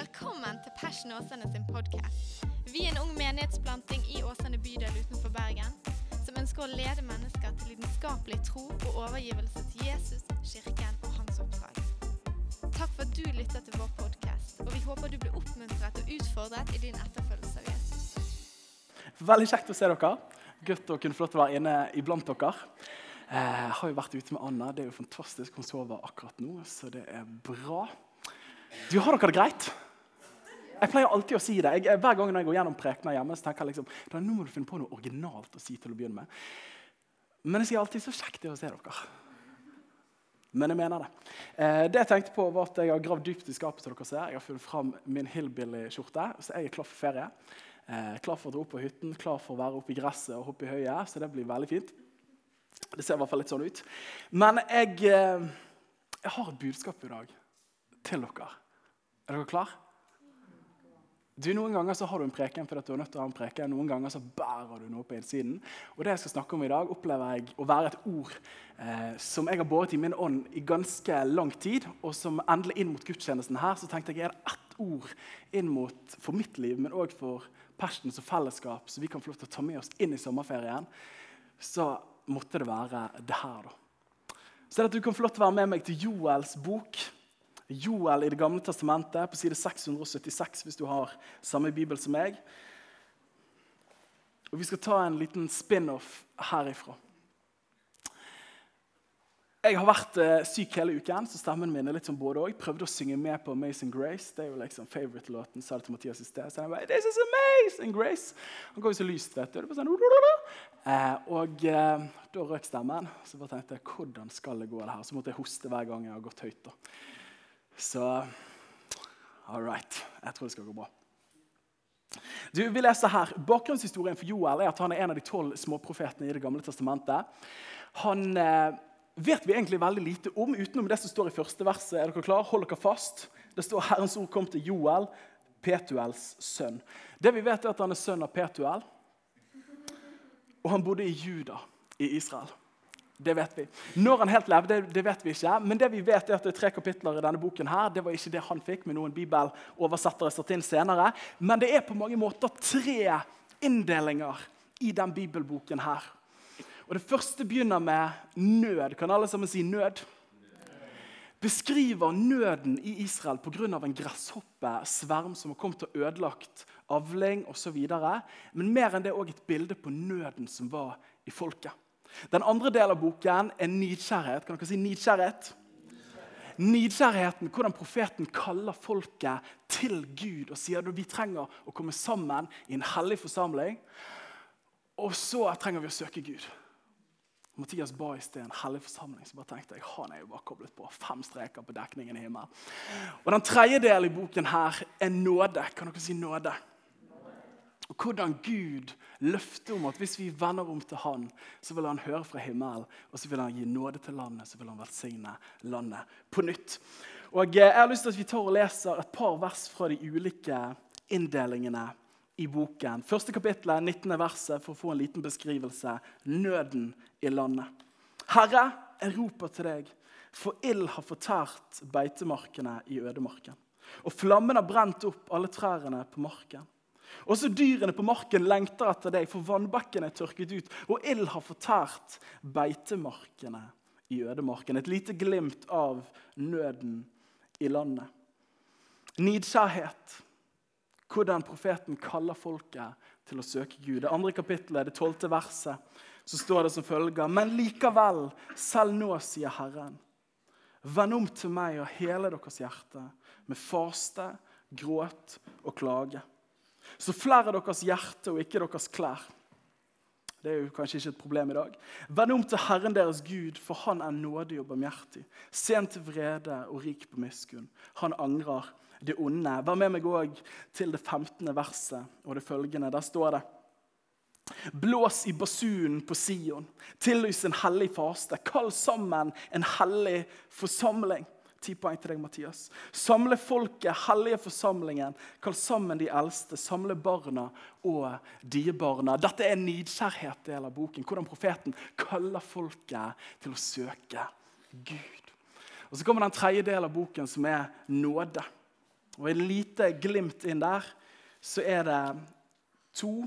Velkommen til Passion Åsane sin podkast. Vi er en ung menighetsplanting i Åsane bydel utenfor Bergen som ønsker å lede mennesker til lidenskapelig tro og overgivelse til Jesus, kirken og hans oppdrag. Takk for at du lytter til vår podkast, og vi håper du blir oppmuntret og utfordret i din etterfølgelse av Jesus. Veldig kjekt å se dere. Godt å kunne få lov til å være inne iblant dere. Eh, Jeg har jo vært ute med Anna. Det er jo fantastisk. Hun sover akkurat nå, så det er bra. Du, Har dere det greit? Jeg pleier alltid å si det. Jeg, hver gang jeg går gjennom prekener hjemme, så tenker jeg liksom, da, nå må du finne på noe originalt å si til å begynne med. Men jeg sier alltid så kjekt det er å se dere. Men jeg mener det. Eh, det jeg tenkte på var at jeg har gravd dypt i skapet. som dere ser. Jeg har funnet fram min hillbilly-skjorte, så jeg er klar for ferie. Eh, klar for å dra opp på hytten, klar for å være oppe i gresset og hoppe i høyet. Så det blir veldig fint. Det ser i hvert fall litt sånn ut. Men jeg, eh, jeg har et budskap i dag til dere. Er dere klar? Du, Noen ganger så har du en preken fordi du er nødt til å ha en preken. Noen ganger så bærer du noe på innsiden. Og det jeg skal snakke om i dag, opplever jeg å være et ord eh, som jeg har båret i min ånd i ganske lang tid. Og som endelig inn mot gudstjenesten her, så tenkte jeg er det ett ord inn mot for mitt liv, men òg for Passions og fellesskap, så vi kan få lov til å ta med oss inn i sommerferien. Så måtte det være det her, da. Så det at du kan få lov til å være med meg til Joels bok. Joel i Det gamle testamentet, på side 676 hvis du har samme bibel som meg. Og Vi skal ta en liten spin-off herifra. Jeg har vært eh, syk hele uken, så stemmen min er litt som både og. Prøvde å synge med på Amazing Grace. Det er jo liksom favorite-låten. sa det til Mathias i sted. Så jeg bare, This is amazing grace! Han går jo så lyst, vet du. Det er bare sånn, eh, og eh, da røk stemmen. Så bare tenkte jeg, hvordan skal det gå det her? Så måtte jeg hoste hver gang jeg har gått høyt. da. Så all right. Jeg tror det skal gå bra. Du, vi leser her. Bakgrunnshistorien for Joel er at han er en av de tolv småprofetene i Det gamle testamentet. Han eh, vet vi egentlig veldig lite om, utenom det som står i første verset. Er dere klar? Hold dere fast. Det står Herrens ord kom til Joel, Petuels sønn. Det vi vet er at Han er sønn av Petuel, og han bodde i Juda i Israel. Det vet vi. Når han helt levde, det vet vi ikke. Men det vi vet er at det er tre kapitler i denne boken. her. Det var ikke det han fikk, med noen bibeloversettere satt inn senere. Men det er på mange måter tre inndelinger i den bibelboken her. Og Det første begynner med nød. Kan alle sammen si nød? Beskriver nøden i Israel pga. en gresshoppesverm som har kommet og ødelagt avling osv. Men mer enn det òg et bilde på nøden som var i folket. Den andre delen av boken er nidkjærhet. Kan dere si nidkjærhet? Nidkjærheten, hvordan profeten kaller folket til Gud og sier at vi trenger å komme sammen i en hellig forsamling. Og så trenger vi å søke Gud. Mathias ba i sted en hellig forsamling. så bare tenkte jeg, han er jo bare koblet på Fem streker på dekningen i himmelen. Og Den tredje delen i boken her er nåde. Kan dere si nåde? Og hvordan Gud løfter om at hvis vi vender om til Han, så vil Han høre fra himmelen, og så vil Han gi nåde til landet, så vil Han velsigne landet på nytt. Og eh, Jeg har lyst til at vi tar og leser et par vers fra de ulike inndelingene i boken. Første kapittel, 19. verset, for å få en liten beskrivelse. Nøden i landet. Herre, jeg roper til deg, for ild har fortært beitemarkene i ødemarken. Og flammen har brent opp alle trærne på marken. Også dyrene på marken lengter etter deg, for vannbekken er tørket ut, og ild har fortært beitemarkene i ødemarken. Et lite glimt av nøden i landet. Nidskjærhet. Hvordan profeten kaller folket til å søke Gud. Det andre kapittelet, det tolvte verset, så står det som følger.: Men likevel, selv nå, sier Herren, vend om til meg og hele deres hjerte, med faste, gråt og klage. Så flere deres hjerte og ikke deres klær. Det er jo kanskje ikke et problem i dag. Vend om til Herren deres Gud, for han er nådig og barmhjertig. Sent til vrede og rik på miskunn. Han angrer det onde. Vær med meg òg til det 15. verset og det følgende. Der står det Blås i basunen på Sion, tillys en hellig faste. Kall sammen en hellig forsamling. Ti poeng til deg, Mathias. Samle folket, hellige forsamlingen. Kall sammen de eldste. Samle barna og diebarna. Dette er nidkjærhet del av boken. Hvordan profeten kaller folket til å søke Gud. Og Så kommer den tredje delen av boken, som er nåde. Og et lite glimt inn der så er det to,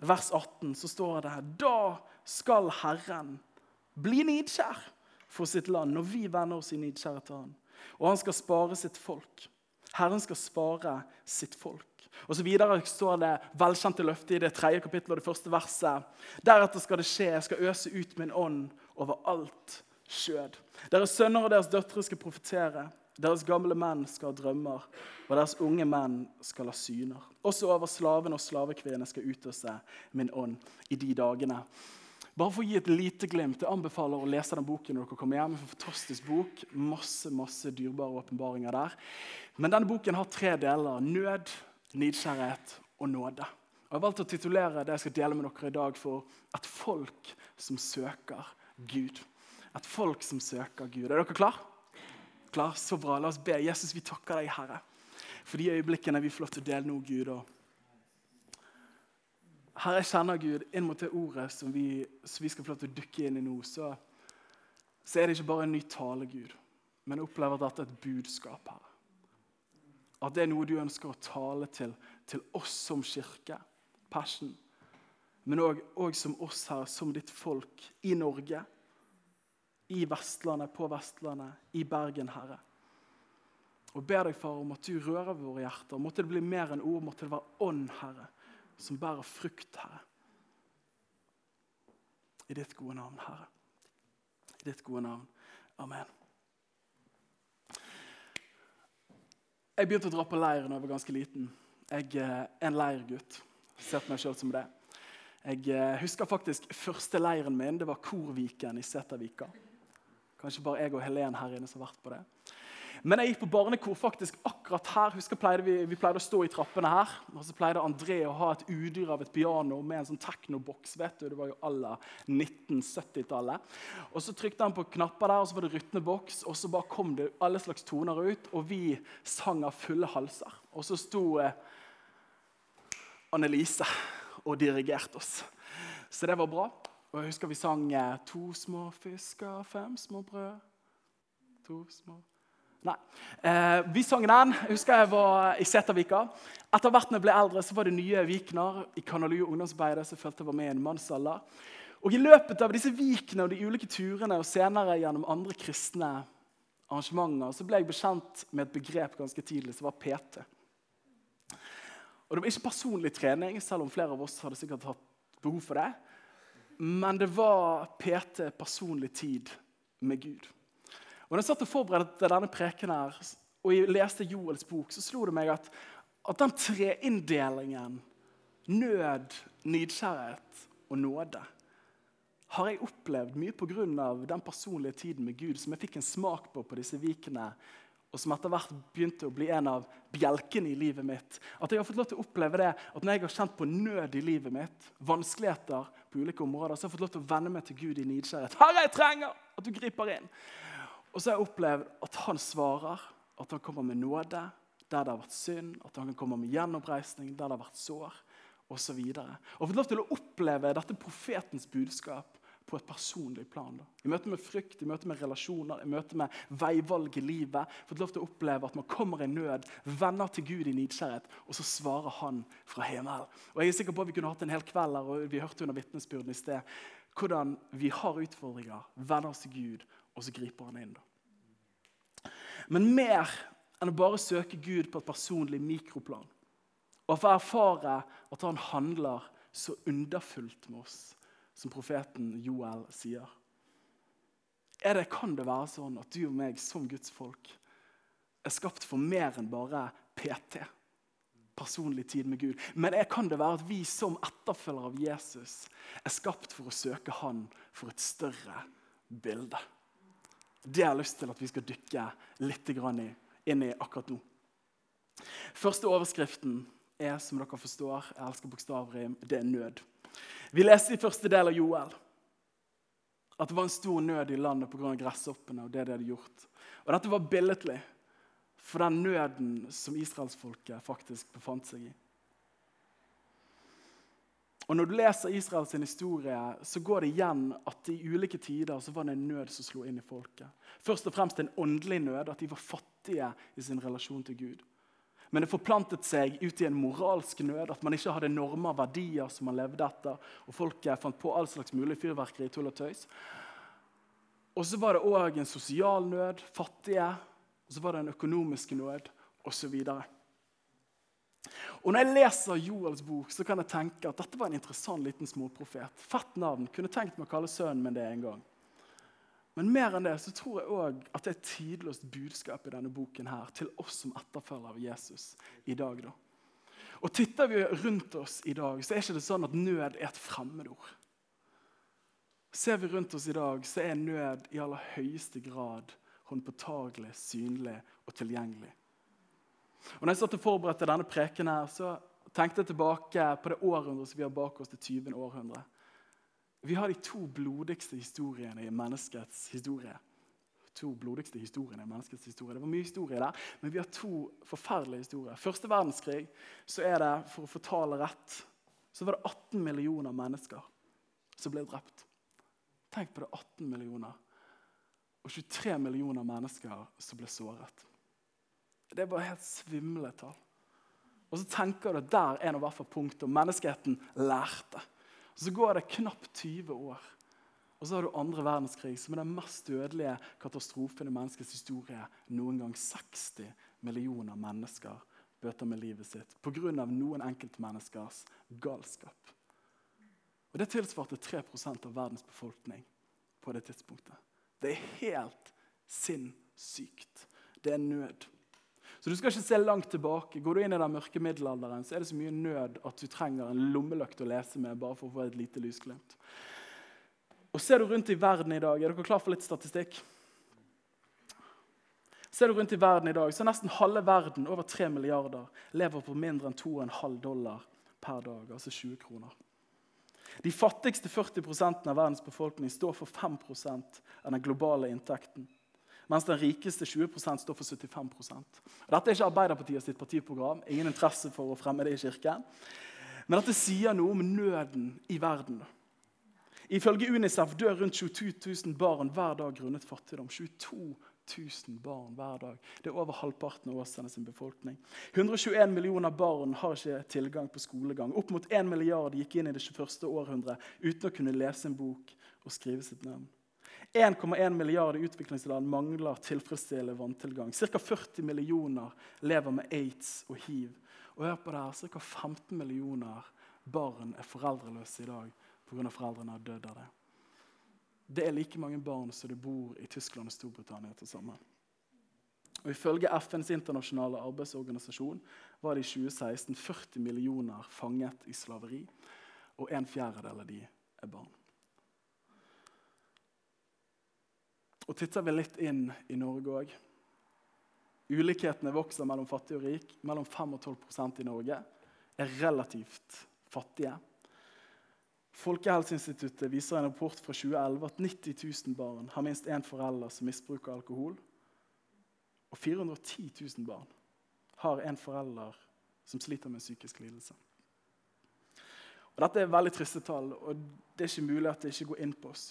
vers 18, så står det Da skal Herren bli nidkjær for sitt land når vi vender oss i nidkjære til Han. Og han skal spare sitt folk. Herren skal spare sitt folk. Og så videre står det velkjente løftet i det tredje kapittelet og det første verset. Deretter skal det skje, jeg skal øse ut min ånd over alt skjød. Deres sønner og deres døtre skal profetere. Deres gamle menn skal ha drømmer, og deres unge menn skal ha syner. Også over slavene og slavekvinnene skal utøse min ånd i de dagene. Bare for å gi et lite glimt, Jeg anbefaler å lese den boken når dere kommer hjem. En fantastisk bok. Masse masse dyrebare åpenbaringer der. Men denne boken har tre deler. Nød, nidkjærhet og nåde. Og Jeg har valgt å titulere det jeg skal dele med dere i dag, for 'Et folk som søker Gud'. Et folk som søker Gud. Er dere klar? Klar? Så bra. La oss be. Jesus, vi takker deg, Herre, for de øyeblikkene vi får lov til å dele nå, Gud. og Herre, jeg kjenner Gud inn mot det ordet som vi, som vi skal få lov til å dukke inn i nå. Så, så er det ikke bare en ny tale, Gud, men jeg opplever at dette er et budskap. her. At det er noe du ønsker å tale til, til oss som kirke, Passion, men òg som oss her, som ditt folk i Norge, i Vestlandet, på Vestlandet, i Bergen, Herre. Og ber deg, far, om at du rører våre hjerter. Måtte det bli mer enn ord, måtte det være ånd, Herre som bærer frukt, Herre. I ditt gode navn, Herre. I ditt gode navn. Amen. Jeg begynte å dra på leir da jeg var ganske liten. Jeg er en leirgutt. Ser på meg sjøl som det. Jeg eh, husker faktisk første leiren min. Det var Korviken i Setervika. Kanskje bare jeg og Helen her inne som har vært på det. Men jeg gikk på barnekor faktisk akkurat her. Husker pleide vi, vi, pleide å stå i trappene her. Og så pleide André å ha et udyr av et piano med en sånn teknoboks. vet du, Det var jo alle 1970-tallet. Og Så trykte han på knapper der, og så var det rytmeboks. Og så bare kom det alle slags toner ut, og vi sang av fulle halser. Og så sto eh, Annelise og dirigerte oss. Så det var bra. Og jeg husker vi sang eh, 'To små fisker, fem små brød'. To små Nei. Eh, vi sang den. Jeg husker jeg var i Setervika. Etter hvert når jeg ble eldre, så var det nye Vikner i Kanalu ungdomsarbeidet som følte jeg var med i en mannsalder. Og I løpet av disse vikene og de ulike turene og senere gjennom andre kristne arrangementer så ble jeg bekjent med et begrep ganske tidlig som var PT. Og Det var ikke personlig trening, selv om flere av oss hadde sikkert hatt behov for det. Men det var PT, personlig tid med Gud. Og når jeg satt og forberedte denne preken her, og jeg leste Joels bok, så slo det meg at, at den treinndelingen, nød, nidkjærhet og nåde, har jeg opplevd mye pga. den personlige tiden med Gud som jeg fikk en smak på på disse vikene, og som etter hvert begynte å bli en av bjelkene i livet mitt. At jeg har fått lov til å oppleve det, at Når jeg har kjent på nød i livet mitt, vanskeligheter på ulike områder, så har jeg fått lov til å venne meg til Gud i nidkjærhet. Herre, jeg trenger at du griper inn! Og så har jeg opplevd at han svarer, at han kommer med nåde der det har vært synd, at han kan komme med gjenoppreisning der det har vært sår osv. Og, og fått lov til å oppleve dette profetens budskap på et personlig plan. Da. I møte med frykt, i møte med relasjoner, i møte med veivalg i livet. Fått lov til å oppleve at man kommer i nød, venner til Gud i nidkjærhet, og så svarer han fra himmelen. Og jeg er sikker på at Vi kunne hatt en hel kveld her, og vi hørte under vitnesbyrden i sted hvordan vi har utfordringer, venner oss til Gud, og så griper han inn. da. Men mer enn å bare søke Gud på et personlig mikroplan. Og få erfare at han handler så underfullt med oss, som profeten Joel sier. Er det, kan det være sånn at du og meg som Guds folk er skapt for mer enn bare PT? Personlig tid med Gud. Men er, kan det være at vi som etterfølgere av Jesus er skapt for å søke Han for et større bilde? Det har jeg lyst til at vi skal dykke litt inn i akkurat nå. Første overskriften er, som dere forstår, jeg elsker bokstavrim, det er nød. Vi leste i første del av Joel at det var en stor nød i landet pga. gresshoppene. og det de hadde gjort. Og Dette var billedlig for den nøden som israelsfolket faktisk befant seg i. Og Når du leser Israels historie, så går det igjen at i ulike tider så var det en nød som slo inn i folket. Først og fremst en åndelig nød, at de var fattige i sin relasjon til Gud. Men det forplantet seg ut i en moralsk nød, at man ikke hadde normer og verdier som man levde etter. Og folket fant på all slags mulig fyrverkeri, tull og tøys. Og så var det òg en sosial nød, fattige. Og så var det en økonomisk nød, osv. Og Når jeg leser Joels bok, så kan jeg tenke at dette var en interessant liten småprofet. Fett navn. Kunne tenkt meg å kalle sønnen min det en gang. Men mer enn det så tror jeg òg at det er et tidløst budskap i denne boken her til oss som etterfølger av Jesus i dag. da. Og Titter vi rundt oss i dag, så er ikke det sånn at nød er et fremmedord. Ser vi rundt oss i dag, så er nød i aller høyeste grad håndpåtagelig, synlig og tilgjengelig. Og når jeg satt og forberedte denne preken, her, så tenkte jeg tilbake på det århundret som vi har bak oss, det 20. århundre. Vi har de to blodigste historiene i menneskets historie. To blodigste historiene i menneskets historie. Det var mye historie der, men vi har to forferdelige historier. Første verdenskrig så er det, for å fortale rett, så var det 18 millioner mennesker som ble drept. Tenk på det. 18 millioner. Og 23 millioner mennesker som ble såret. Det er bare helt svimle tall. Og så tenker du at der er nå i hvert fall punktet. Menneskeheten lærte. Og Så går det knapt 20 år. Og så har du andre verdenskrig, som er den mest dødelige katastrofen i menneskets historie noen gang. 60 millioner mennesker bøter med livet sitt pga. noen enkeltmenneskers galskap. Og Det tilsvarte 3% av verdens befolkning på det tidspunktet. Det er helt sinnssykt. Det er nød. Så du skal ikke se langt tilbake. Går du inn i den mørke middelalderen, så er det så mye nød at du trenger en lommelykt å lese med bare for å få et lite lysglimt. Og Ser du rundt i verden i dag, er dere klar for litt statistikk? Ser du rundt i verden i dag, så er nesten halve verden, over 3 milliarder, lever på mindre enn 2,5 dollar per dag, altså 20 kroner. De fattigste 40% av verdens befolkning står for 5% av den globale inntekten mens den rikeste 20% står for 75% og Dette er ikke Arbeiderpartiet sitt partiprogram. Ingen interesse for å fremme det i kirken. Men dette sier noe om nøden i verden. Ifølge Unicef dør rundt 22 000 barn hver dag grunnet fattigdom. 22 000 barn hver dag. Det er over halvparten av Åsane sin befolkning. 121 millioner barn har ikke tilgang på skolegang. Opp mot 1 milliard gikk inn i det 21. århundret uten å kunne lese en bok og skrive sitt navn. 1,1 milliarder utviklingsland mangler tilfredsstillende vanntilgang. Ca. 40 millioner lever med aids og hiv. Og hør på det her, Ca. 15 millioner barn er foreldreløse i dag pga. foreldrene har dødd av det. Det er like mange barn som det bor i Tyskland og Storbritannia til sammen. Og Ifølge FNs internasjonale arbeidsorganisasjon var det i 2016 40 millioner fanget i slaveri, og en fjerdedel av de er barn. Og titter vi litt inn i Norge òg Ulikhetene vokser mellom fattig og rik. Mellom 5 og 12% i Norge er relativt fattige. Folkehelseinstituttet viser en rapport fra 2011 at 90 000 barn har minst én forelder som misbruker alkohol. Og 410 000 barn har en forelder som sliter med en psykisk lidelse. Og dette er veldig triste tall, og det er ikke mulig at det ikke går inn på oss.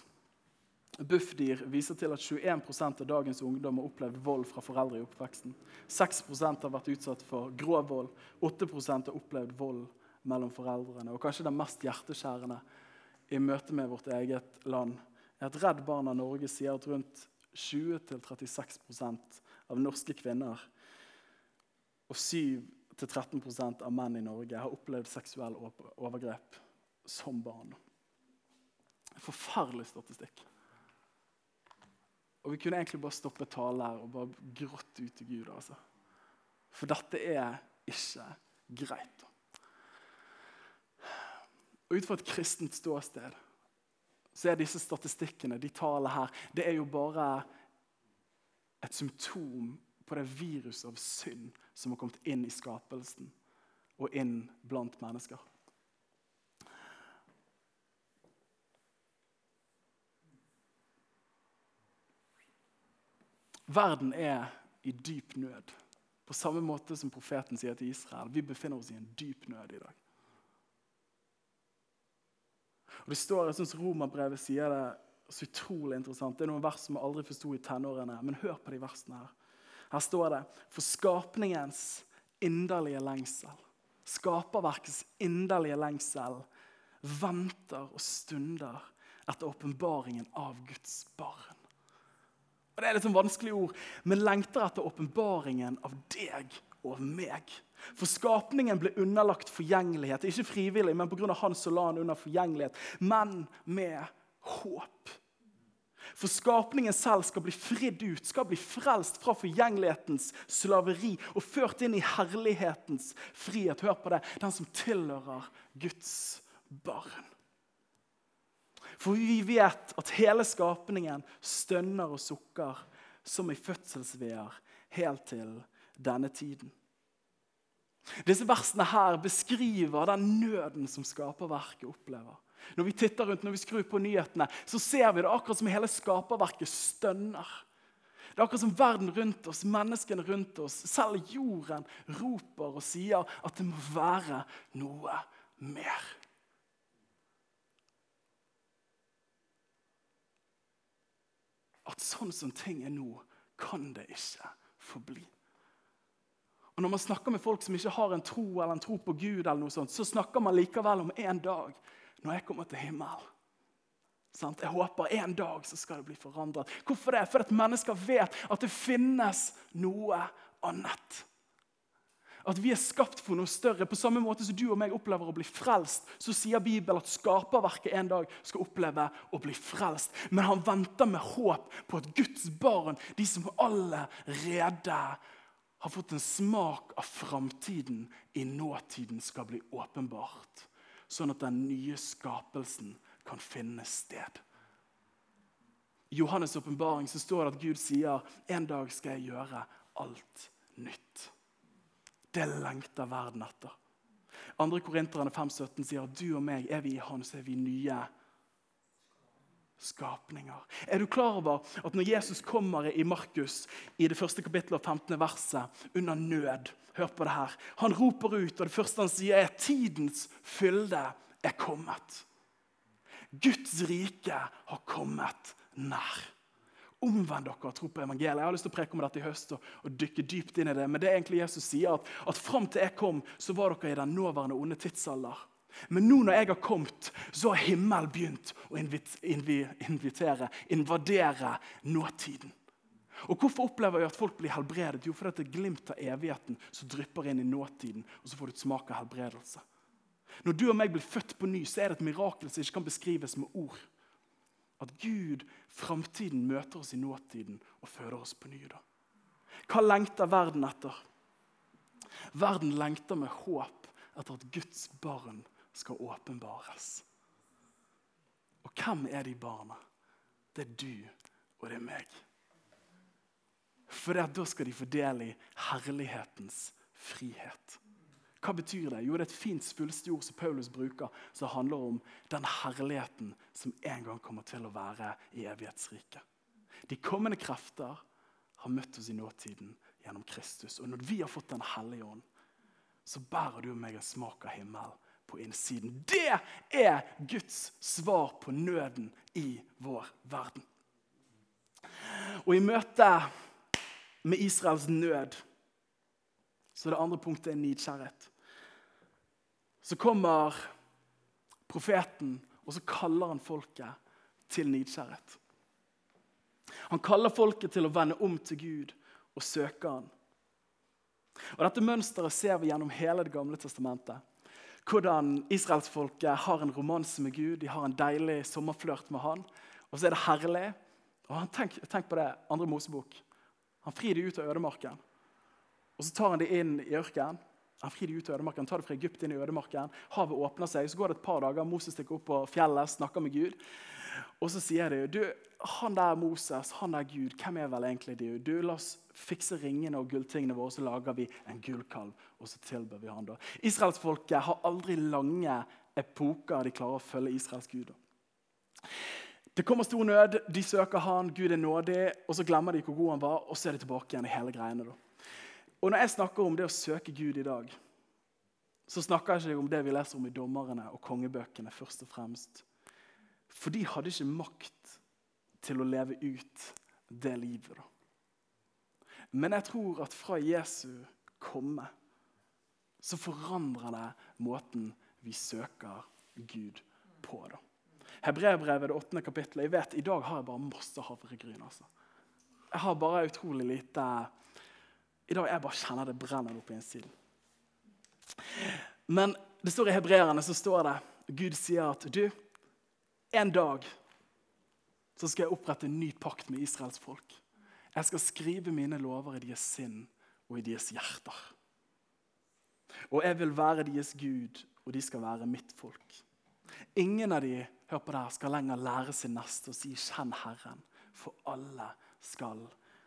Bufdir viser til at 21% av dagens ungdom har opplevd vold fra foreldre i oppveksten. 6% har vært utsatt for grov vold. 8% har opplevd vold mellom foreldrene. Og kanskje det mest hjerteskjærende i møte med vårt eget land er at Redd Barna Norge sier at rundt 20-36% av norske kvinner og 7-13% av menn i Norge har opplevd seksuelle overgrep som barn. Forferdelig statistikk. Og vi kunne egentlig bare stoppe tale her og bare grått ut til Gud. altså. For dette er ikke greit. Og Ut fra et kristent ståsted så er disse statistikkene, de tallene her, det er jo bare et symptom på det viruset av synd som har kommet inn i skapelsen og inn blant mennesker. Verden er i dyp nød. På samme måte som profeten sier til Israel. Vi befinner oss i en dyp nød i dag. Og det står, jeg synes Romerbrevet sier det så utrolig interessant. Det er noen vers som jeg aldri forsto i tenårene. Men hør på de versene her. Her står det For skapningens inderlige lengsel, skaperverkets inderlige lengsel, venter og stunder etter åpenbaringen av Guds barn. Og Det er litt sånn vanskelige ord, men lengter etter åpenbaringen av deg og meg. For skapningen ble underlagt forgjengelighet. Ikke frivillig, men pga. han som la han under forgjengelighet. Men med håp. For skapningen selv skal bli fridd ut, skal bli frelst fra forgjengelighetens slaveri og ført inn i herlighetens frihet. Hør på det. Den som tilhører Guds barn. For vi vet at hele skapningen stønner og sukker som i fødselsveer helt til denne tiden. Disse versene her beskriver den nøden som skaperverket opplever. Når vi titter rundt, når vi skrur på nyhetene, så ser vi det akkurat som hele skaperverket stønner. Det er akkurat som verden rundt oss, menneskene rundt oss, selv jorden roper og sier at det må være noe mer. At sånn som ting er nå, kan det ikke forbli. Og Når man snakker med folk som ikke har en tro eller en tro på Gud, eller noe sånt, så snakker man likevel om en dag når jeg kommer til himmelen. Jeg håper en dag så skal det bli forandret. Hvorfor det? For at mennesker vet at det finnes noe annet. At vi er skapt for noe større. På samme måte som du og meg opplever å bli frelst, så sier Bibelen at skaperverket en dag skal oppleve å bli frelst. Men han venter med håp på at Guds barn, de som allerede har fått en smak av framtiden i nåtiden, skal bli åpenbart. Sånn at den nye skapelsen kan finne sted. I Johannes' åpenbaring står det at Gud sier en dag skal jeg gjøre alt nytt. Det lengter verden etter. 2. Korinterne 5,17 sier at du og meg, er vi i Han, så er vi nye skapninger. Er du klar over at når Jesus kommer i Markus i det første kapittelet og 15. verset, under nød Hør på det her. Han roper ut, og det første han sier, er tidens fylde er kommet. Guds rike har kommet nær. Omvend dere og tro på evangeliet. Jeg har lyst til å preke om dette i høst og, og dykke dypt inn i det. Men det er egentlig Jesus sier at, at fram til jeg kom, så var dere i den nåværende onde tidsalder. Men nå når jeg har kommet, så har himmelen begynt å invitere, invadere nåtiden. Og Hvorfor opplever jeg at folk blir helbredet? Jo, fordi det er glimt av evigheten som drypper inn i nåtiden. og så får du et smak av helbredelse. Når du og meg blir født på ny, så er det et mirakel som ikke kan beskrives med ord. At Gud, framtiden, møter oss i nåtiden og føder oss på ny. da. Hva lengter verden etter? Verden lengter med håp etter at Guds barn skal åpenbares. Og hvem er de barna? Det er du, og det er meg. For da skal de få del i herlighetens frihet. Hva betyr det? Jo, Det er et fint svulstig ord som Paulus bruker, som handler om den herligheten som en gang kommer til å være i evighetsriket. De kommende krefter har møtt oss i nåtiden gjennom Kristus. Og når vi har fått Den hellige ånd, så bærer du og meg en smak av himmelen på innsiden. Det er Guds svar på nøden i vår verden. Og i møte med Israels nød så det andre punktet er nidkjærhet. Så kommer profeten, og så kaller han folket til nidkjærhet. Han kaller folket til å vende om til Gud og søke han. Og Dette mønsteret ser vi gjennom hele Det gamle testamentet hvordan israelsfolket har en romanse med Gud. De har en deilig sommerflørt med han. Og så er det herlig. Og han, tenk, tenk, på det, andre Mosebok. Han frir de ut av ødemarken. Og Så tar han de inn i ørkenen. Han frir de ut av ødemarken, tar det fra Egypt inn i ødemarken. Havet åpner seg. Så går det et par dager. Moses stikker opp på fjellet, snakker med Gud. Og så sier de du, han der Moses, han der Gud, hvem er vel egentlig du? Du, La oss fikse ringene og gulltingene våre, så lager vi en gullkalv. Og så tilber vi han da. Israelsfolket har aldri lange epoker de klarer å følge Israels Gud. Det kommer stor nød, de søker han, Gud er nådig, og så glemmer de hvor god han var, og så er de tilbake igjen i hele greiene. da. Og Når jeg snakker om det å søke Gud i dag, så snakker jeg ikke om det vi leser om i dommerne og kongebøkene. først og fremst. For de hadde ikke makt til å leve ut det livet. da. Men jeg tror at fra Jesu komme så forandrer det måten vi søker Gud på. da. Hebreerbrevet, det åttende kapittelet. Jeg vet, I dag har jeg bare masse havregryn. altså. Jeg har bare utrolig lite I dag jeg bare kjenner det brenner opp i innsiden. Men det står i hebreerne så står det Gud sier at du, en dag så skal jeg opprette en ny pakt med Israels folk. Jeg skal skrive mine lover i deres sinn og i deres hjerter. Og jeg vil være deres Gud, og de skal være mitt folk. Ingen av de hør på det skal lenger lære sin neste å si 'kjenn Herren', for alle skal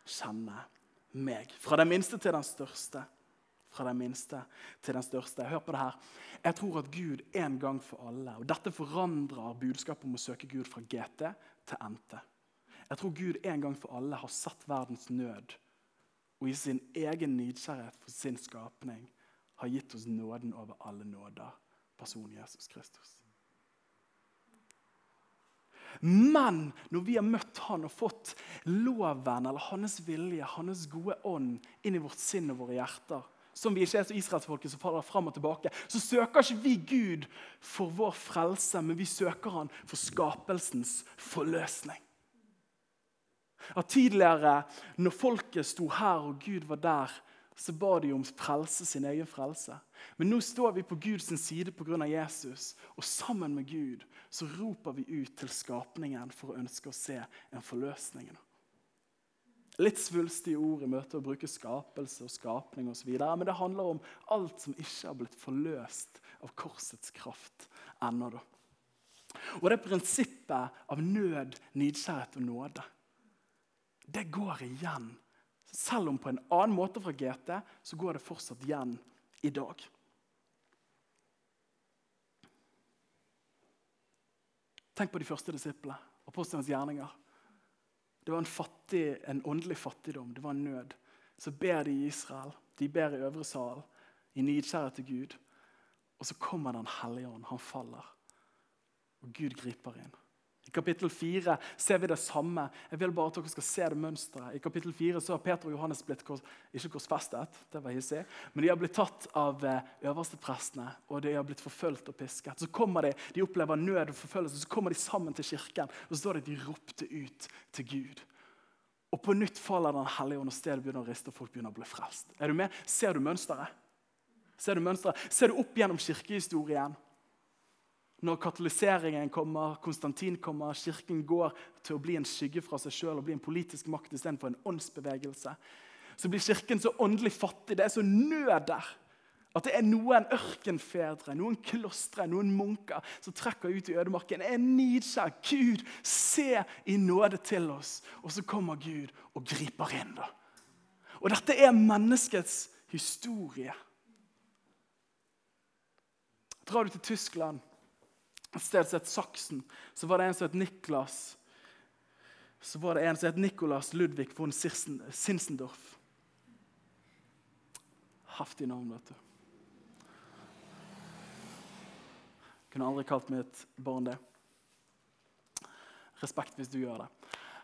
kjenne meg. Fra den minste til den største. Fra den minste til den største. Hør på det her. Jeg tror at Gud en gang for alle Og dette forandrer budskapet om å søke Gud fra GT til NT. Jeg tror Gud en gang for alle har satt verdens nød og i sin egen nidkjærhet for sin skapning har gitt oss nåden over alle nåder, personen Jesus Kristus. Men når vi har møtt han og fått loven eller hans vilje, hans gode ånd, inn i vårt sinn og våre hjerter, som vi ikke er så israelsfolket som faller fram og tilbake, så søker ikke vi Gud for vår frelse, men vi søker han for skapelsens forløsning. At Tidligere, når folket sto her og Gud var der, så ba de om frelse, sin egen frelse. Men nå står vi på Guds side pga. Jesus, og sammen med Gud så roper vi ut til skapningen for å ønske å se en forløsning. Litt svulstige ord i møte å bruke skapelse og skapning osv. Men det handler om alt som ikke har blitt forløst av korsets kraft ennå. Og det prinsippet av nød, nidkjærhet og nåde, det går igjen. Selv om på en annen måte fra GT, så går det fortsatt igjen i dag. Tenk på de første disiplene, apostlenes gjerninger. Det var en, fattig, en åndelig fattigdom, det var en nød. Så ber de i Israel, de ber i øvre sal, i nidkjærhet til Gud. Og så kommer Den hellige ånd. Han faller. Og Gud griper inn. I kapittel 4 ser vi det samme. Jeg vil bare at dere skal se det mønsteret. I kapittel 4 så har Peter og Johannes blitt kors, ikke korsfestet, det var hissig, men de har blitt tatt av eh, øversteprestene og de har blitt forfulgt og pisket. Så kommer De de opplever nød og forfølgelse, så kommer de sammen til kirken. og Så står det de ropte ut til Gud. Og På nytt faller Den hellige ånd, og stedet begynner å riste, og folk begynner å bli frelst. Er du med? Ser du mønsteret? Ser du mønsteret? Ser du opp gjennom kirkehistorien? Når katoliseringen kommer, Konstantin kommer, kirken går til å bli en skygge fra seg sjøl og bli en politisk makt istedenfor en åndsbevegelse, så blir kirken så åndelig fattig. Det er så nød der. At det er noen ørkenfedre, noen klostre, noen munker som trekker ut i ødemarken. Jeg er nidkjær. Gud, se i nåde til oss. Og så kommer Gud og griper inn. da. Og dette er menneskets historie. Drar du til Tyskland et sted som het Saksen, så var det en som het Niklas så var det en som het Nicolas Ludvig von Sinsendorf. Heftig navn, vet du. Kunne aldri kalt mitt barn det. Respekt hvis du gjør det.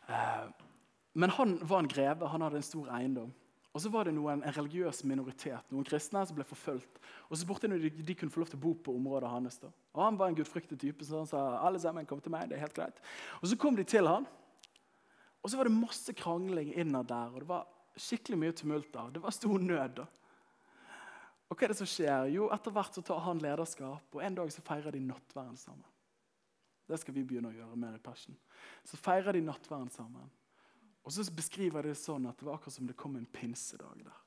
Eh, men han var en greve, han hadde en stor eiendom. Og så var det noen, en religiøs minoritet, noen kristne som ble forfulgt. Og så spurte de om de kunne få lov til å bo på området hans. da. Og Han var en gudfryktig type, så han sa alle sammen kom til meg. det er helt greit. Og Så kom de til han, og så var det masse krangling innad der. og Det var skikkelig mye tumult der. Det var stor nød. da. Og hva er det som skjer? Jo, Etter hvert så tar han lederskap, og en dag så feirer de nattverden sammen. Det skal vi begynne å gjøre mer i Passion. Så feirer de nattverden sammen. Og så beskriver jeg det sånn at det var akkurat som det kom en pinsedag der.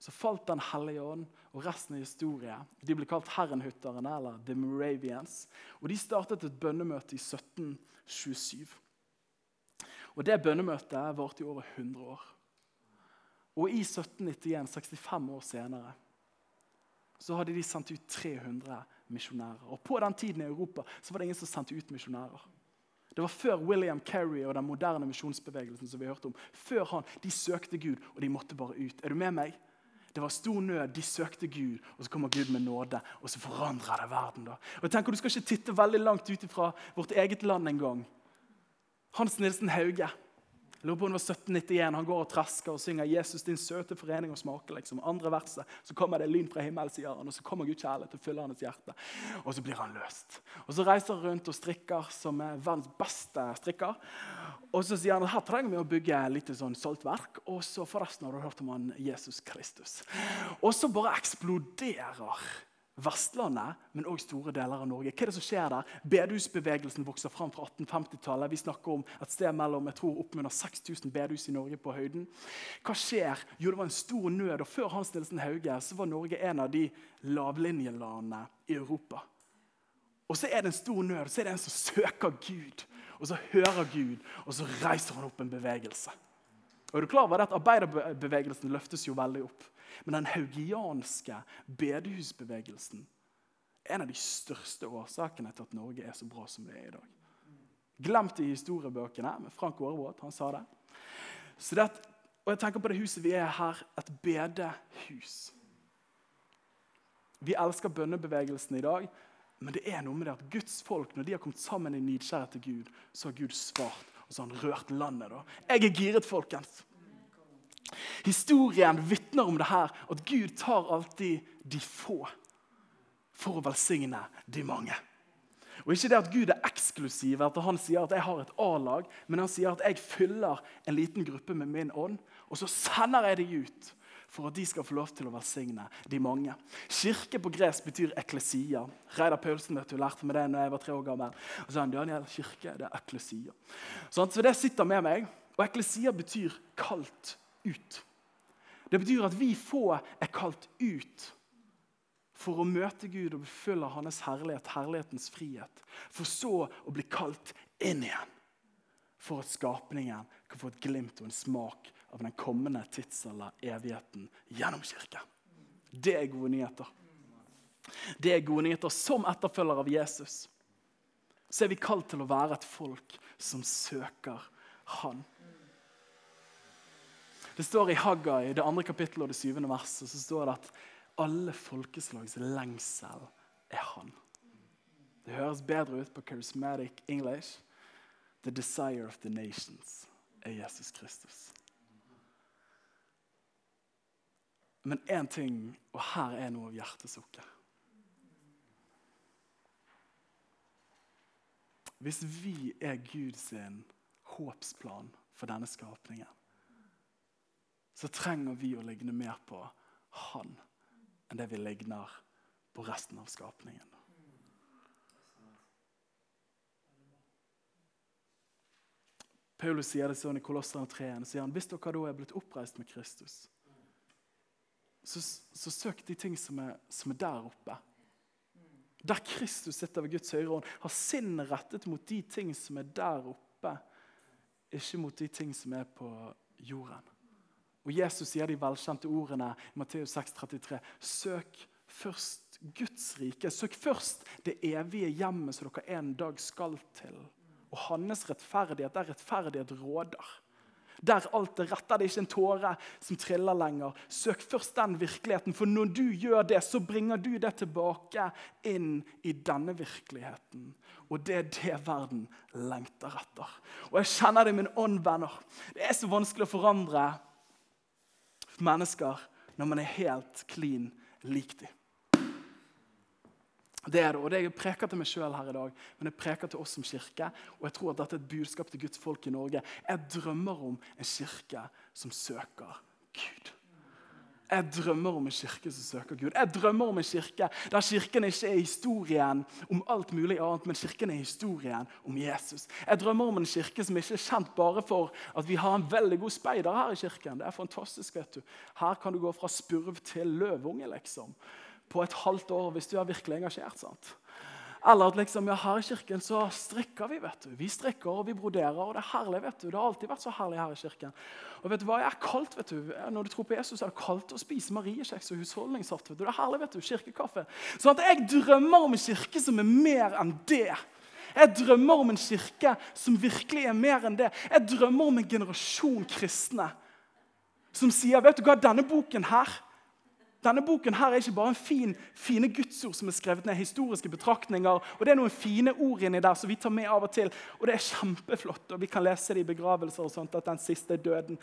Så falt Den hellige ånd, og resten av historien. De ble kalt Herrenhutterne, eller The Moravians. Og De startet et bønnemøte i 1727. Og Det bønnemøtet varte i over 100 år. Og i 1791, 65 år senere, så hadde de sendt ut 300 misjonærer. Og På den tiden i Europa så var det ingen som sendte ut misjonærer. Det var før William Kerry og den moderne misjonsbevegelsen. som vi hørte om. Før han, De søkte Gud, og de måtte bare ut. Er du med meg? Det var stor nød, de søkte Gud, og så kommer Gud med nåde. Og så forandrer det verden. da. Og tenker Du skal ikke titte veldig langt ut fra vårt eget land engang. Hans Nilsen Hauge lurer på om det var 1791. Han går og trasker og synger 'Jesus, din søte forening og smake'. liksom. Andre verset så kommer det lyn fra himmelen, sier han, og så kommer Guds kjærlighet til fyller hans hjerte. Og så blir han løst. Og Så reiser han rundt og strikker som er verdens beste strikker. Og så sier han her trenger vi å bygge litt sånn saltverk. Og så forresten har du hørt om han Jesus Kristus. Og så bare eksploderer Vestlandet, men òg store deler av Norge. Hva er det som skjer der? Bedehusbevegelsen vokser fram fra 1850-tallet. Vi snakker om et sted mellom jeg tror, oppunder 6000 bedehus i Norge på høyden. Hva skjer? Jo, det var en stor nød. og Før Hans Nielsen Hauge så var Norge en av de lavlinjelandene i Europa. Og så er det en stor nød, så er det en som søker Gud. Og så hører Gud, og så reiser han opp en bevegelse. Og er du klar over det at Arbeiderbevegelsen løftes jo veldig opp. Men den haugianske bedehusbevegelsen er en av de største årsakene til at Norge er så bra som det er i dag. Glemt i historiebøkene med Frank Aarebrot. Han sa det. Så det og jeg tenker på det huset vi er her, et bedehus. Vi elsker bønnebevegelsen i dag, men det er noe med det at Guds folk, når de har kommet sammen i nidkjærhet til Gud, så har Gud svart, og så har han rørt landet. da. Jeg er giret, folkens. Historien vitner om det her, at Gud tar alltid de få for å velsigne de mange. Og Ikke det at Gud er eksklusiv, at han sier at jeg har et A-lag, men han sier at jeg fyller en liten gruppe med min ånd, og så sender jeg de ut for at de skal få lov til å velsigne de mange. Kirke på gresk betyr eklesia. Reidar Paulsen vet du, lærte meg det når jeg var tre år gammel. Og så han, Daniel, kirke, det er eklesia. Så det sitter med meg. Og eklesia betyr kalt ut. Det betyr at vi få er kalt ut for å møte Gud og befølge Hans herlighet, herlighetens frihet. For så å bli kalt inn igjen. For at skapningen kan få et glimt og en smak av den kommende tidsalder, evigheten, gjennom kirke. Det er gode nyheter. Det er gode nyheter. Som etterfølger av Jesus så er vi kalt til å være et folk som søker Han. Det står i Haggai, det andre kapittelet og det syvende verset, så står det at alle folkeslags lengsel er han. Det høres bedre ut på charismatic English. The desire of the nations er Jesus Kristus. Men én ting, og her er noe av hjertesukket. Hvis vi er Guds håpsplan for denne skapningen, så trenger vi å ligne mer på Han enn det vi ligner på resten av skapningen. Paulus sier det sånn i Kolosserne 3. sier han, Hvis dere da er blitt oppreist med Kristus, så, så søk de ting som er, som er, der oppe. Der Kristus sitter ved Guds høyre hånd, har sinnet rettet mot de ting som er der oppe, ikke mot de ting som er på jorden. Og Jesus sier de velkjente ordene i Matteus 6,33.: Søk først Guds rike. Søk først det evige hjemmet som dere en dag skal til. Og hans rettferdighet, der rettferdighet råder. Der alt er rett, der det ikke er en tåre som triller lenger. Søk først den virkeligheten, for når du gjør det, så bringer du det tilbake inn i denne virkeligheten. Og det er det verden lengter etter. Og jeg kjenner det i min ånd, venner. Det er så vanskelig å forandre mennesker når man er helt clean lik dem. Det er det, og det Jeg preker til meg sjøl her i dag, men jeg preker til oss som kirke. Og jeg tror at dette er et budskap til Guds folk i Norge. Jeg drømmer om en kirke som søker Gud. Jeg drømmer om en kirke som søker Gud. Jeg drømmer om en kirke der kirken ikke er historien om alt mulig annet, men kirken er historien om Jesus. Jeg drømmer om en kirke som ikke er kjent bare for at vi har en veldig god speider her i kirken. Det er fantastisk, vet du. Her kan du gå fra spurv til løvunge, liksom. På et halvt år hvis du er virkelig engasjert. sant? Eller at liksom, ja, her i kirken så strikker vi. vet du. Vi strikker og vi broderer, og det er herlig. vet du. Det har alltid vært så herlig her i kirken. Og vet du hva, jeg er kaldt, vet du. Når du tror på Jesus, er det kaldt å spise mariekjeks og husholdningssaft. vet du. Det er herlig, vet du. Kirkekaffe. Sånn at jeg drømmer om en kirke som er mer enn det. Jeg drømmer om en kirke som virkelig er mer enn det. Jeg drømmer om en generasjon kristne som sier vet du hva, denne boken her, Denne boken her er ikke bare en fin, fine gudsord som er skrevet ned, historiske betraktninger. og Det er noen fine ord inni der som vi tar med av og til. Og det er kjempeflott. og Vi kan lese det i begravelser og sånt, at den siste døden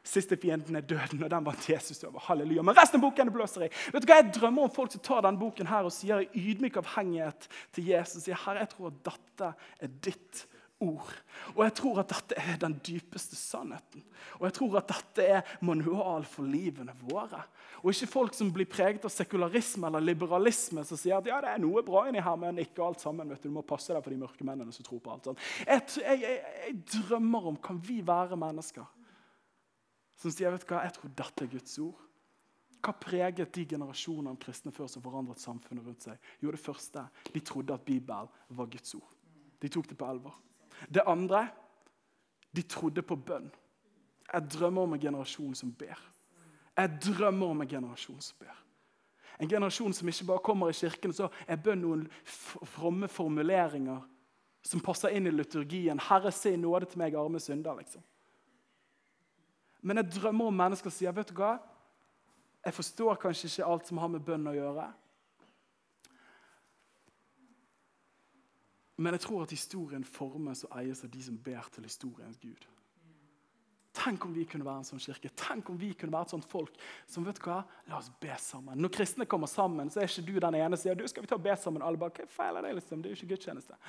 Siste fienden er døden, og den vant Jesus over. Halleluja. Men resten av boken det blåser i. Vet du hva, Jeg drømmer om folk som tar denne boken her og sier i ydmyk avhengighet til Jesus. sier, Herre, jeg tror at dette er ditt ord. Og jeg tror at dette er den dypeste sannheten. Og jeg tror at dette er manual for livene våre. Og ikke folk som blir preget av sekularisme eller liberalisme, som sier at ja, det er noe bra inni her, men ikke alt sammen. vet Du Du må passe deg for de mørke mennene som tror på alt sånt. Jeg, jeg, jeg, jeg drømmer om kan vi være mennesker som sier vet du hva, jeg tror dette er Guds ord. Hva preget de generasjonene av kristne før som forandret samfunnet rundt seg? Jo, det første, De trodde at Bibelen var Guds ord. De tok det på alvor. Det andre de trodde på bønn. Jeg drømmer om en generasjon som ber. Jeg drømmer om en generasjon som ber. En generasjon som ikke bare kommer i kirken så er bønn noen fromme formuleringer som passer inn i liturgien. 'Herre, se nåde til meg, arme synder'. liksom. Men jeg drømmer om mennesker som sier vet du hva? Jeg forstår kanskje ikke alt som har med bønn å gjøre. Men jeg tror at historien formes og eies av de som ber til historiens Gud. Tenk om vi kunne være en sånn kirke. Tenk om vi kunne være et sånt folk som vet du hva, la oss be sammen. Når kristne kommer sammen, så er ikke du den ene som sier du skal vi ta og be sammen. Alle bare, hva feil er det liksom? Det er jo ikke gudstjeneste.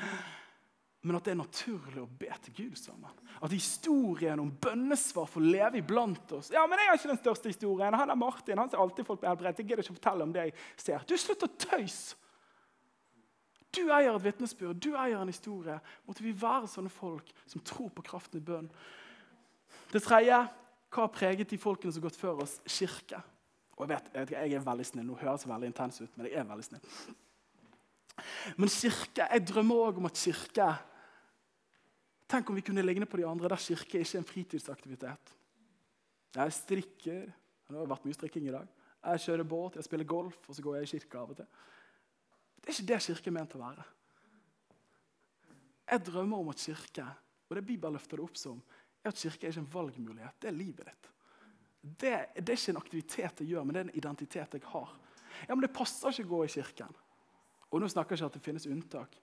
Men at det er naturlig å be til Gud sammen. At historien om bønnesvar får leve iblant oss. Ja, men jeg har ikke den største historien. Han er Martin. Han ser alltid folk bli helbredt. Jeg gidder ikke å fortelle om det jeg ser. Du, slutt å tøyse! Du eier et vitnesbyrd, du eier en historie. Måtte vi være sånne folk som tror på kraften i bønn. Det tredje hva preget de folkene som har gått før oss? Kirke. Og jeg vet, jeg er veldig snill. Nå høres veldig intens ut, men jeg er veldig snill. Men kirke, jeg drømmer òg om at kirke Tenk om vi kunne ligne på de andre der kirke ikke er en fritidsaktivitet. Jeg strikker. Det har vært mye strikking i dag. Jeg kjører båt, jeg spiller golf, og så går jeg i kirka av og til. Det er ikke det kirke er ment å være. Jeg drømmer om at kirke, og det Bibelen løfter det opp som, er at kirke er ikke en valgmulighet. Det er livet ditt. Det, det er ikke en aktivitet jeg gjør, men det er en identitet jeg har. Ja, Men det passer ikke å gå i kirken. Og nå snakker jeg ikke at det finnes unntak.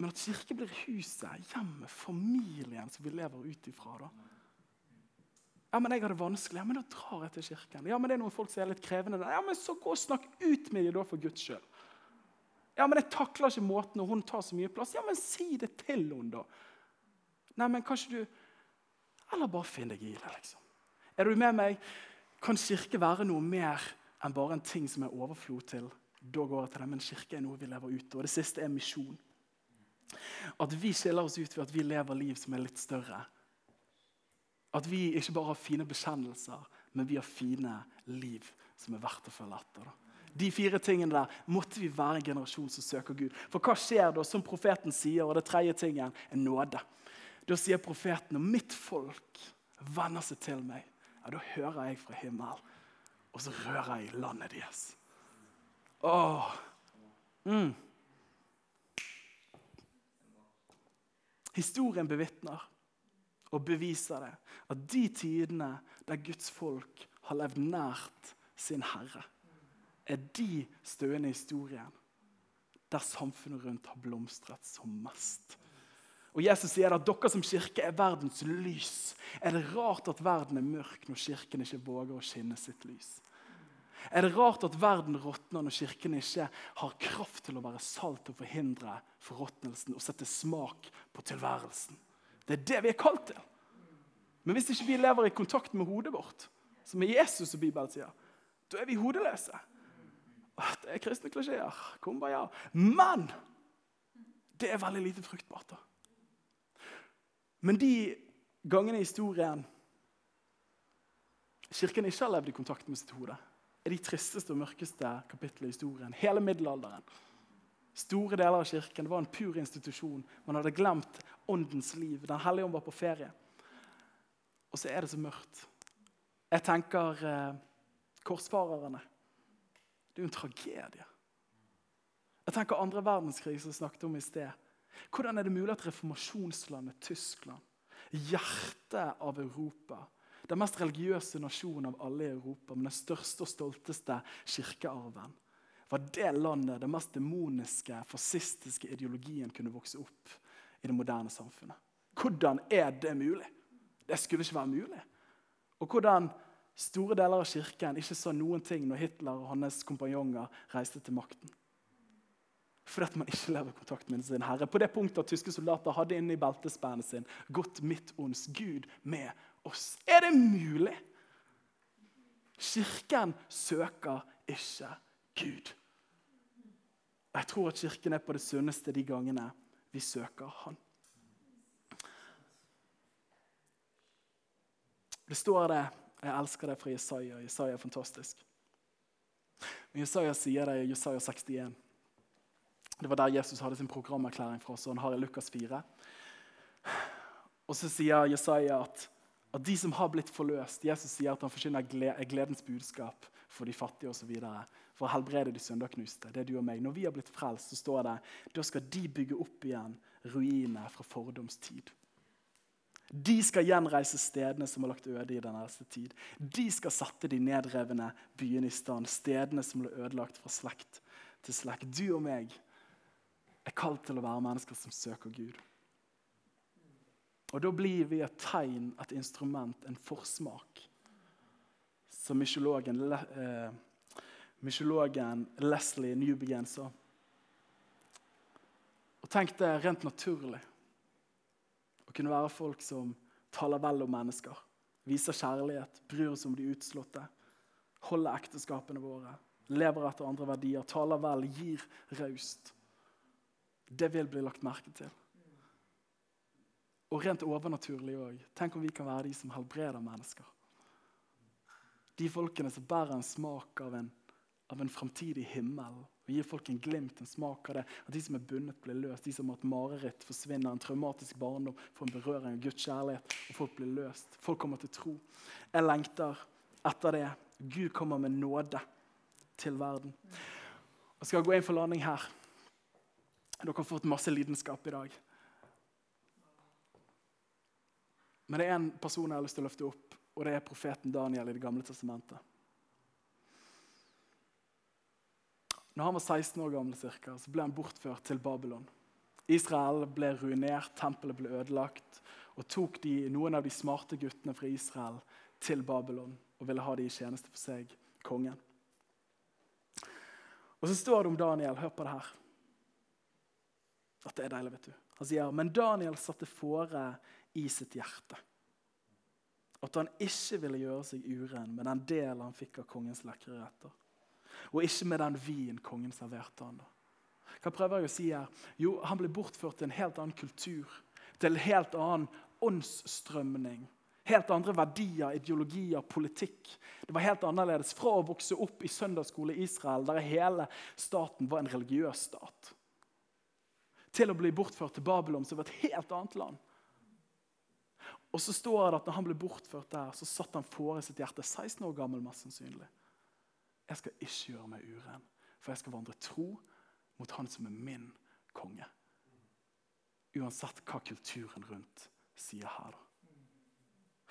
Men at kirke blir huset, hjemmet, familien som vi lever ut ifra. da. Ja, men jeg har det vanskelig. Ja, men Da drar jeg til kirken. Ja, men det er noen folk som er litt krevende. Ja, men Så gå og snakk ut med dem da for Guds skyld. Ja, men jeg takler ikke måten når hun tar så mye plass. Ja, men si det til henne, da. Nei, men kanskje du Eller bare finn deg i det, liksom. Er du med meg? Kan kirke være noe mer enn bare en ting som er overflod til? Da går jeg til det, Men kirke er noe vi lever ut Og det siste er misjon. At vi skiller oss ut ved at vi lever liv som er litt større. At vi ikke bare har fine bekjennelser, men vi har fine liv som er verdt å følge etter. da. De fire tingene der måtte vi være en generasjon som søker Gud. For hva skjer da, som profeten sier, og det tredje tingen er nåde. Da sier profeten om mitt folk venner seg til meg, ja, da hører jeg fra himmelen, og så rører jeg landet deres. Åh. Mm. Historien bevitner og beviser det, at de tidene der Guds folk har levd nært sin Herre, er de støende i historien der samfunnet rundt har blomstret som mest. Og Jesus sier at dere som kirke er verdens lys. Er det rart at verden er mørk når kirken ikke våger å skinne sitt lys? Er det rart at verden råtner når kirken ikke har kraft til å være salt og forhindre forråtnelsen og sette smak på tilværelsen? Det er det vi er kalt til. Men hvis ikke vi lever i kontakt med hodet vårt, som er Jesus og Bibelen sier, da er vi hodeløse. Det er kristne klisjeer. Kumbaya. Men det er veldig lite fruktbart. da. Men de gangene i historien Kirken ikke har levd i kontakt med sitt hode, er de tristeste og mørkeste kapitlene i historien. Hele middelalderen. Store deler av kirken det var en pur institusjon. Man hadde glemt åndens liv. Den hellige ånd var på ferie. Og så er det så mørkt. Jeg tenker eh, korsfarerne. Det er jo en tragedie. Jeg tenker andre verdenskrig som vi snakket om i sted. Hvordan er det mulig at reformasjonslandet Tyskland, hjertet av Europa, den mest religiøse nasjonen av alle i Europa, med den største og stolteste kirkearven, var det landet den mest demoniske, fascistiske ideologien kunne vokse opp i det moderne samfunnet. Hvordan er det mulig? Det skulle ikke være mulig. Og hvordan store deler av kirken ikke sa noen ting når Hitler og hans kompanjonger reiste til makten. Fordi at man ikke lever i kontakt med sin herre. På det punktet at tyske soldater hadde inne i beltespennet sin gått midt ons Gud med oss. Er det mulig? Kirken søker ikke Gud. Jeg tror at Kirken er på det sunneste de gangene vi søker Han. Det står det Jeg elsker det fra Jesaja. Jesaja er fantastisk. Men Jesaja sier det i Jesaja 61. Det var der Jesus hadde sin programerklæring fra, så han har i Lukas 4. Og så sier Jesaja at, at, de som har blitt forløst Jesus sier at han forsyner gledens budskap for de fattige osv. For å helbrede de sønderknuste. Det er du og meg. Når vi har blitt frelst, så står det da skal de bygge opp igjen ruinene fra fordomstid. De skal gjenreise stedene som er lagt øde i den neste tid. De skal sette de nedrevne byene i stand, stedene som ble ødelagt fra slekt til slekt. Du og meg er kalt til å være mennesker som søker Gud. Og Da blir vi et tegn, et instrument, en forsmak. Som mykologen, eh, mykologen Leslie Newbegin sa. Og Tenk det rent naturlig å kunne være folk som taler vel om mennesker. Viser kjærlighet, bryr oss om de utslåtte. Holder ekteskapene våre. Lever etter andre verdier, taler vel, gir raust det vil bli lagt merke til. Og rent overnaturlig òg. Tenk om vi kan være de som helbreder mennesker. De folkene som bærer en smak av en, av en framtidig himmel. Og gir folk en glimt, en smak av det. At de som er bundet, blir løst. De som har hatt mareritt, forsvinner. En traumatisk barndom får en berøring av Guds kjærlighet. Og folk blir løst. Folk kommer til tro. Jeg lengter etter det. Gud kommer med nåde til verden. Jeg skal gå inn for landing her. Dere har fått masse lidenskap i dag. Men det er én person jeg har lyst til å løfte opp, og det er profeten Daniel i Det gamle testamentet. Når han var 16 år gammel, cirka, så ble han bortført til Babylon. Israel ble ruinert, tempelet ble ødelagt, og tok de, noen av de smarte guttene fra Israel til Babylon og ville ha de i tjeneste for seg, kongen. Og så står det om Daniel. Hør på det her. At det er deilig, vet du. Han sier, men Daniel satte fore i sitt hjerte at han ikke ville gjøre seg uren med den del han fikk av kongens lekre retter. Og ikke med den vinen kongen serverte han. Hva prøver jeg å si her? Jo, Han ble bortført til en helt annen kultur. Til en helt annen åndsstrømning. Helt andre verdier, ideologier, politikk. Det var helt annerledes fra å vokse opp i søndagsskole i Israel, der hele staten var en religiøs stat til å bli bortført til Babylon, som var et helt annet land. Og så står det at når han ble bortført der, så satt han fore sitt hjerte, 16 år gammel mest sannsynlig. Jeg skal ikke gjøre meg uren, for jeg skal vandre tro mot han som er min konge. Uansett hva kulturen rundt sier her.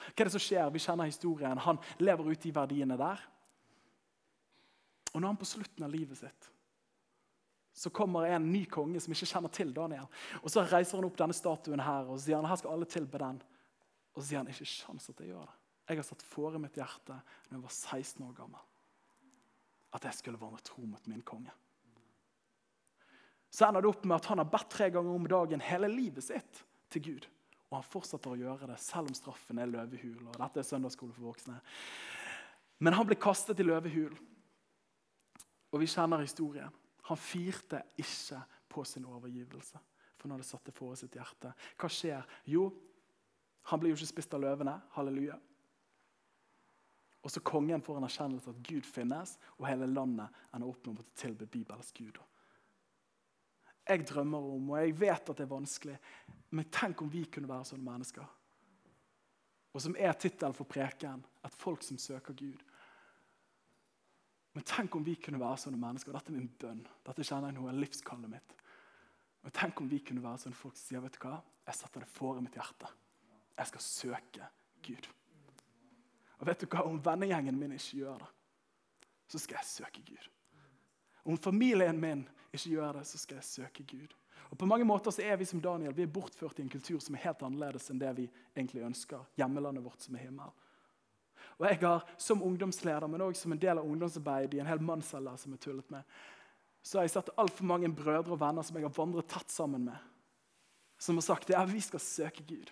Hva er det som skjer? Vi kjenner historien. Han lever ute i verdiene der. Og når han på slutten av livet sitt så kommer en ny konge som ikke kjenner til Daniel. Og Så reiser han opp denne statuen her og sier han, her skal alle tilbe den. Og så sier han ikke sjans at jeg gjør det. Jeg har satt fore mitt hjerte da jeg var 16 år gammel. At jeg skulle vandre tro mot min konge. Så ender det opp med at han har bedt tre ganger om dagen hele livet sitt til Gud. Og han fortsetter å gjøre det selv om straffen er løvehul. og dette er søndagsskole for voksne. Men han ble kastet i løvehul. Og vi kjenner historien. Han firte ikke på sin overgivelse, for han hadde satt det for sitt hjerte. Hva skjer? Jo, han blir jo ikke spist av løvene. Halleluja. Og så kongen får en erkjennelse at Gud finnes, og hele landet ender opp med å måtte tilbe Bibels Gud. Jeg drømmer om, og jeg vet at det er vanskelig, men tenk om vi kunne være sånne mennesker. Og som er tittelen for preken, et folk som søker Gud. Men tenk om vi kunne være sånne mennesker. Dette er min bønn. Dette kjenner jeg nå er livskallet mitt. Men tenk om vi kunne være sånne folk som sier vet du hva? Jeg setter det for i mitt hjerte. Jeg skal søke Gud. Og vet du hva? Om vennegjengen min ikke gjør det, så skal jeg søke Gud. Om familien min ikke gjør det, så skal jeg søke Gud. Og på mange måter så er Vi som Daniel, vi er bortført i en kultur som er helt annerledes enn det vi egentlig ønsker. Hjemmelandet vårt som er himmel. Og jeg har Som ungdomsleder, men også som en del av ungdomsarbeidet i en hel mannsalder som er tullet med, så har jeg sett altfor mange brødre og venner som jeg har vandret tett sammen med, som har sagt ja, vi skal søke Gud.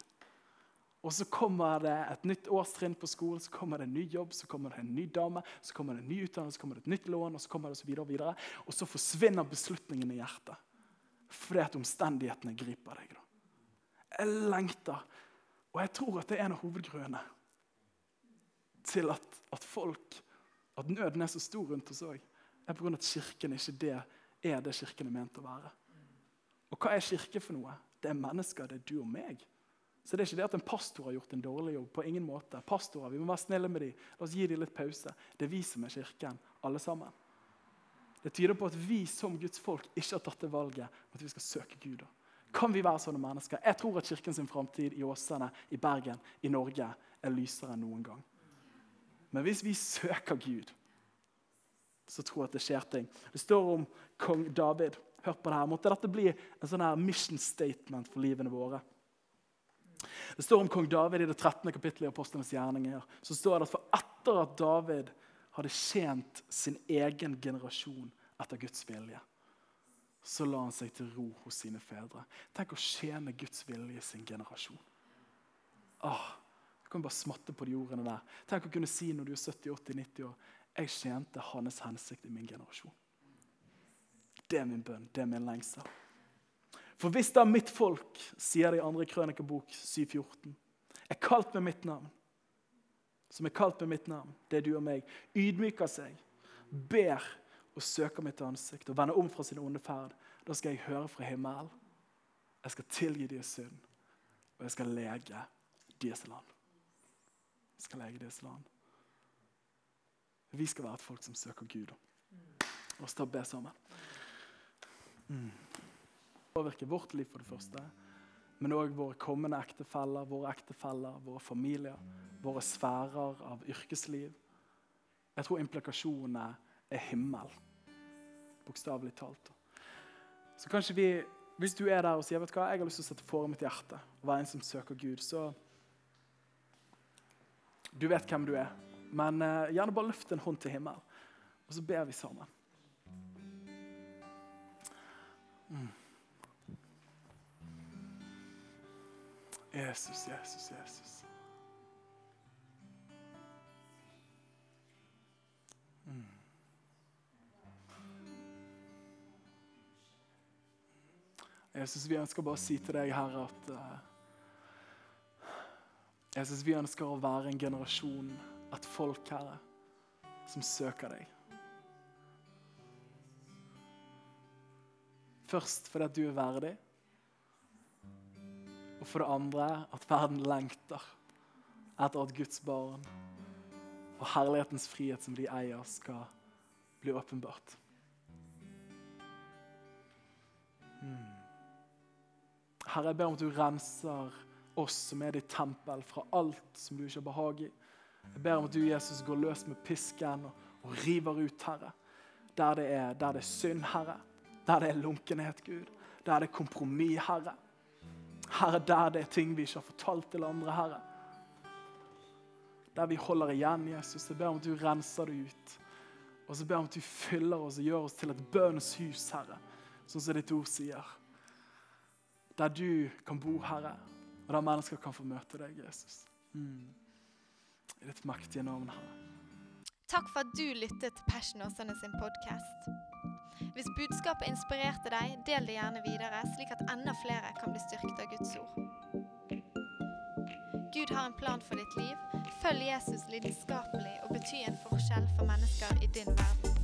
Og så kommer det et nytt årstrinn på skolen, så kommer det en ny jobb, så kommer det en ny dame, så kommer det en ny utdannelse, så kommer det et nytt lån, og så kommer det så videre og videre. Og så forsvinner beslutningen i hjertet fordi at omstendighetene griper deg. da. Jeg lengter, og jeg tror at det er en av hovedgrunnene til at, at folk At nøden er så stor rundt oss òg, er pga. at kirken ikke det er det kirken er ment å være. Og hva er kirke for noe? Det er mennesker, det er du og meg. Så det er ikke det at en pastor har gjort en dårlig jobb. på ingen måte. Pastorer, Vi må være snille med dem. La oss gi dem litt pause. Det er vi som er kirken, alle sammen. Det tyder på at vi som Guds folk ikke har tatt det valget at vi skal søke Gud. Kan vi være sånne mennesker? Jeg tror at kirken sin framtid i Åsane, i Bergen, i Norge er lysere enn noen gang. Men hvis vi søker Gud, så tror jeg at det skjer ting. Det står om kong David. Hør på det her. Måtte dette bli en sånn her mission statement for livene våre? Det står om kong David i det 13. kapittelet i Apostlenes gjerninger. Så står det at for etter at David hadde tjent sin egen generasjon etter Guds vilje, så la han seg til ro hos sine fedre. Tenk å tjene Guds vilje i sin generasjon. Åh, Du kan bare smatte på de ordene der. Tenk å kunne si når du er 70-80-90 år jeg tjente hans hensikt i min generasjon. Det er min bønn, det er min lengsel. For hvis da mitt folk, sier det i 2. krønikebok 7,14, er kalt med mitt navn, som er kalt med mitt navn, det er du og meg, ydmyker seg, ber og søker mitt ansikt og vender om fra sin onde ferd, da skal jeg høre fra himmelen. Jeg skal tilgi deres synd, og jeg skal lege deres land. Jeg skal lege deres land. Vi skal være et folk som søker Gud. La oss ta og be sammen. Mm. Påvirke vårt liv, for det første men òg våre kommende ektefeller, våre ektefeller, våre familier, våre sfærer av yrkesliv. Jeg tror implikasjonene er himmel, bokstavelig talt. Så kanskje vi, Hvis du er der og sier vet du hva, jeg har lyst til å sette foran mitt hjerte og være en som søker Gud, så Du vet hvem du er, men uh, gjerne bare løft en hånd til himmel, og så ber vi sammen. Mm. Jesus, Jesus, Jesus. Mm. Jesus, vi ønsker bare å si til deg, Herre, at uh, Jesus, vi ønsker å være en generasjon, et folk, Herre, som søker deg. Først fordi at du er verdig. Og for det andre at verden lengter etter at Guds barn og herlighetens frihet som de eier, skal bli åpenbart. Hmm. Herre, jeg ber om at du renser oss som er ditt tempel, fra alt som du ikke har behag i. Jeg ber om at du, Jesus, går løs med pisken og, og river ut, Herre. Der det, er, der det er synd, Herre. Der det er lunkenhet, Gud. Der det er kompromiss, Herre. Herre, der det er ting vi ikke har fortalt til andre, Herre. Der vi holder igjen, Jesus. Jeg ber om at du renser det ut. Og så ber jeg om at du fyller oss og gjør oss til et bønnens hus, Herre. Sånn som ditt ord sier. Der du kan bo, Herre. Og der mennesker kan få møte deg, Jesus. Mm. I ditt mektige navn, Herre. Takk for at du lyttet til Passion Åsane sin podkast. Hvis budskapet inspirerte deg, del det gjerne videre, slik at enda flere kan bli styrket av Guds ord. Gud har en plan for ditt liv. Følg Jesus lidenskapelig og bety en forskjell for mennesker i din verden.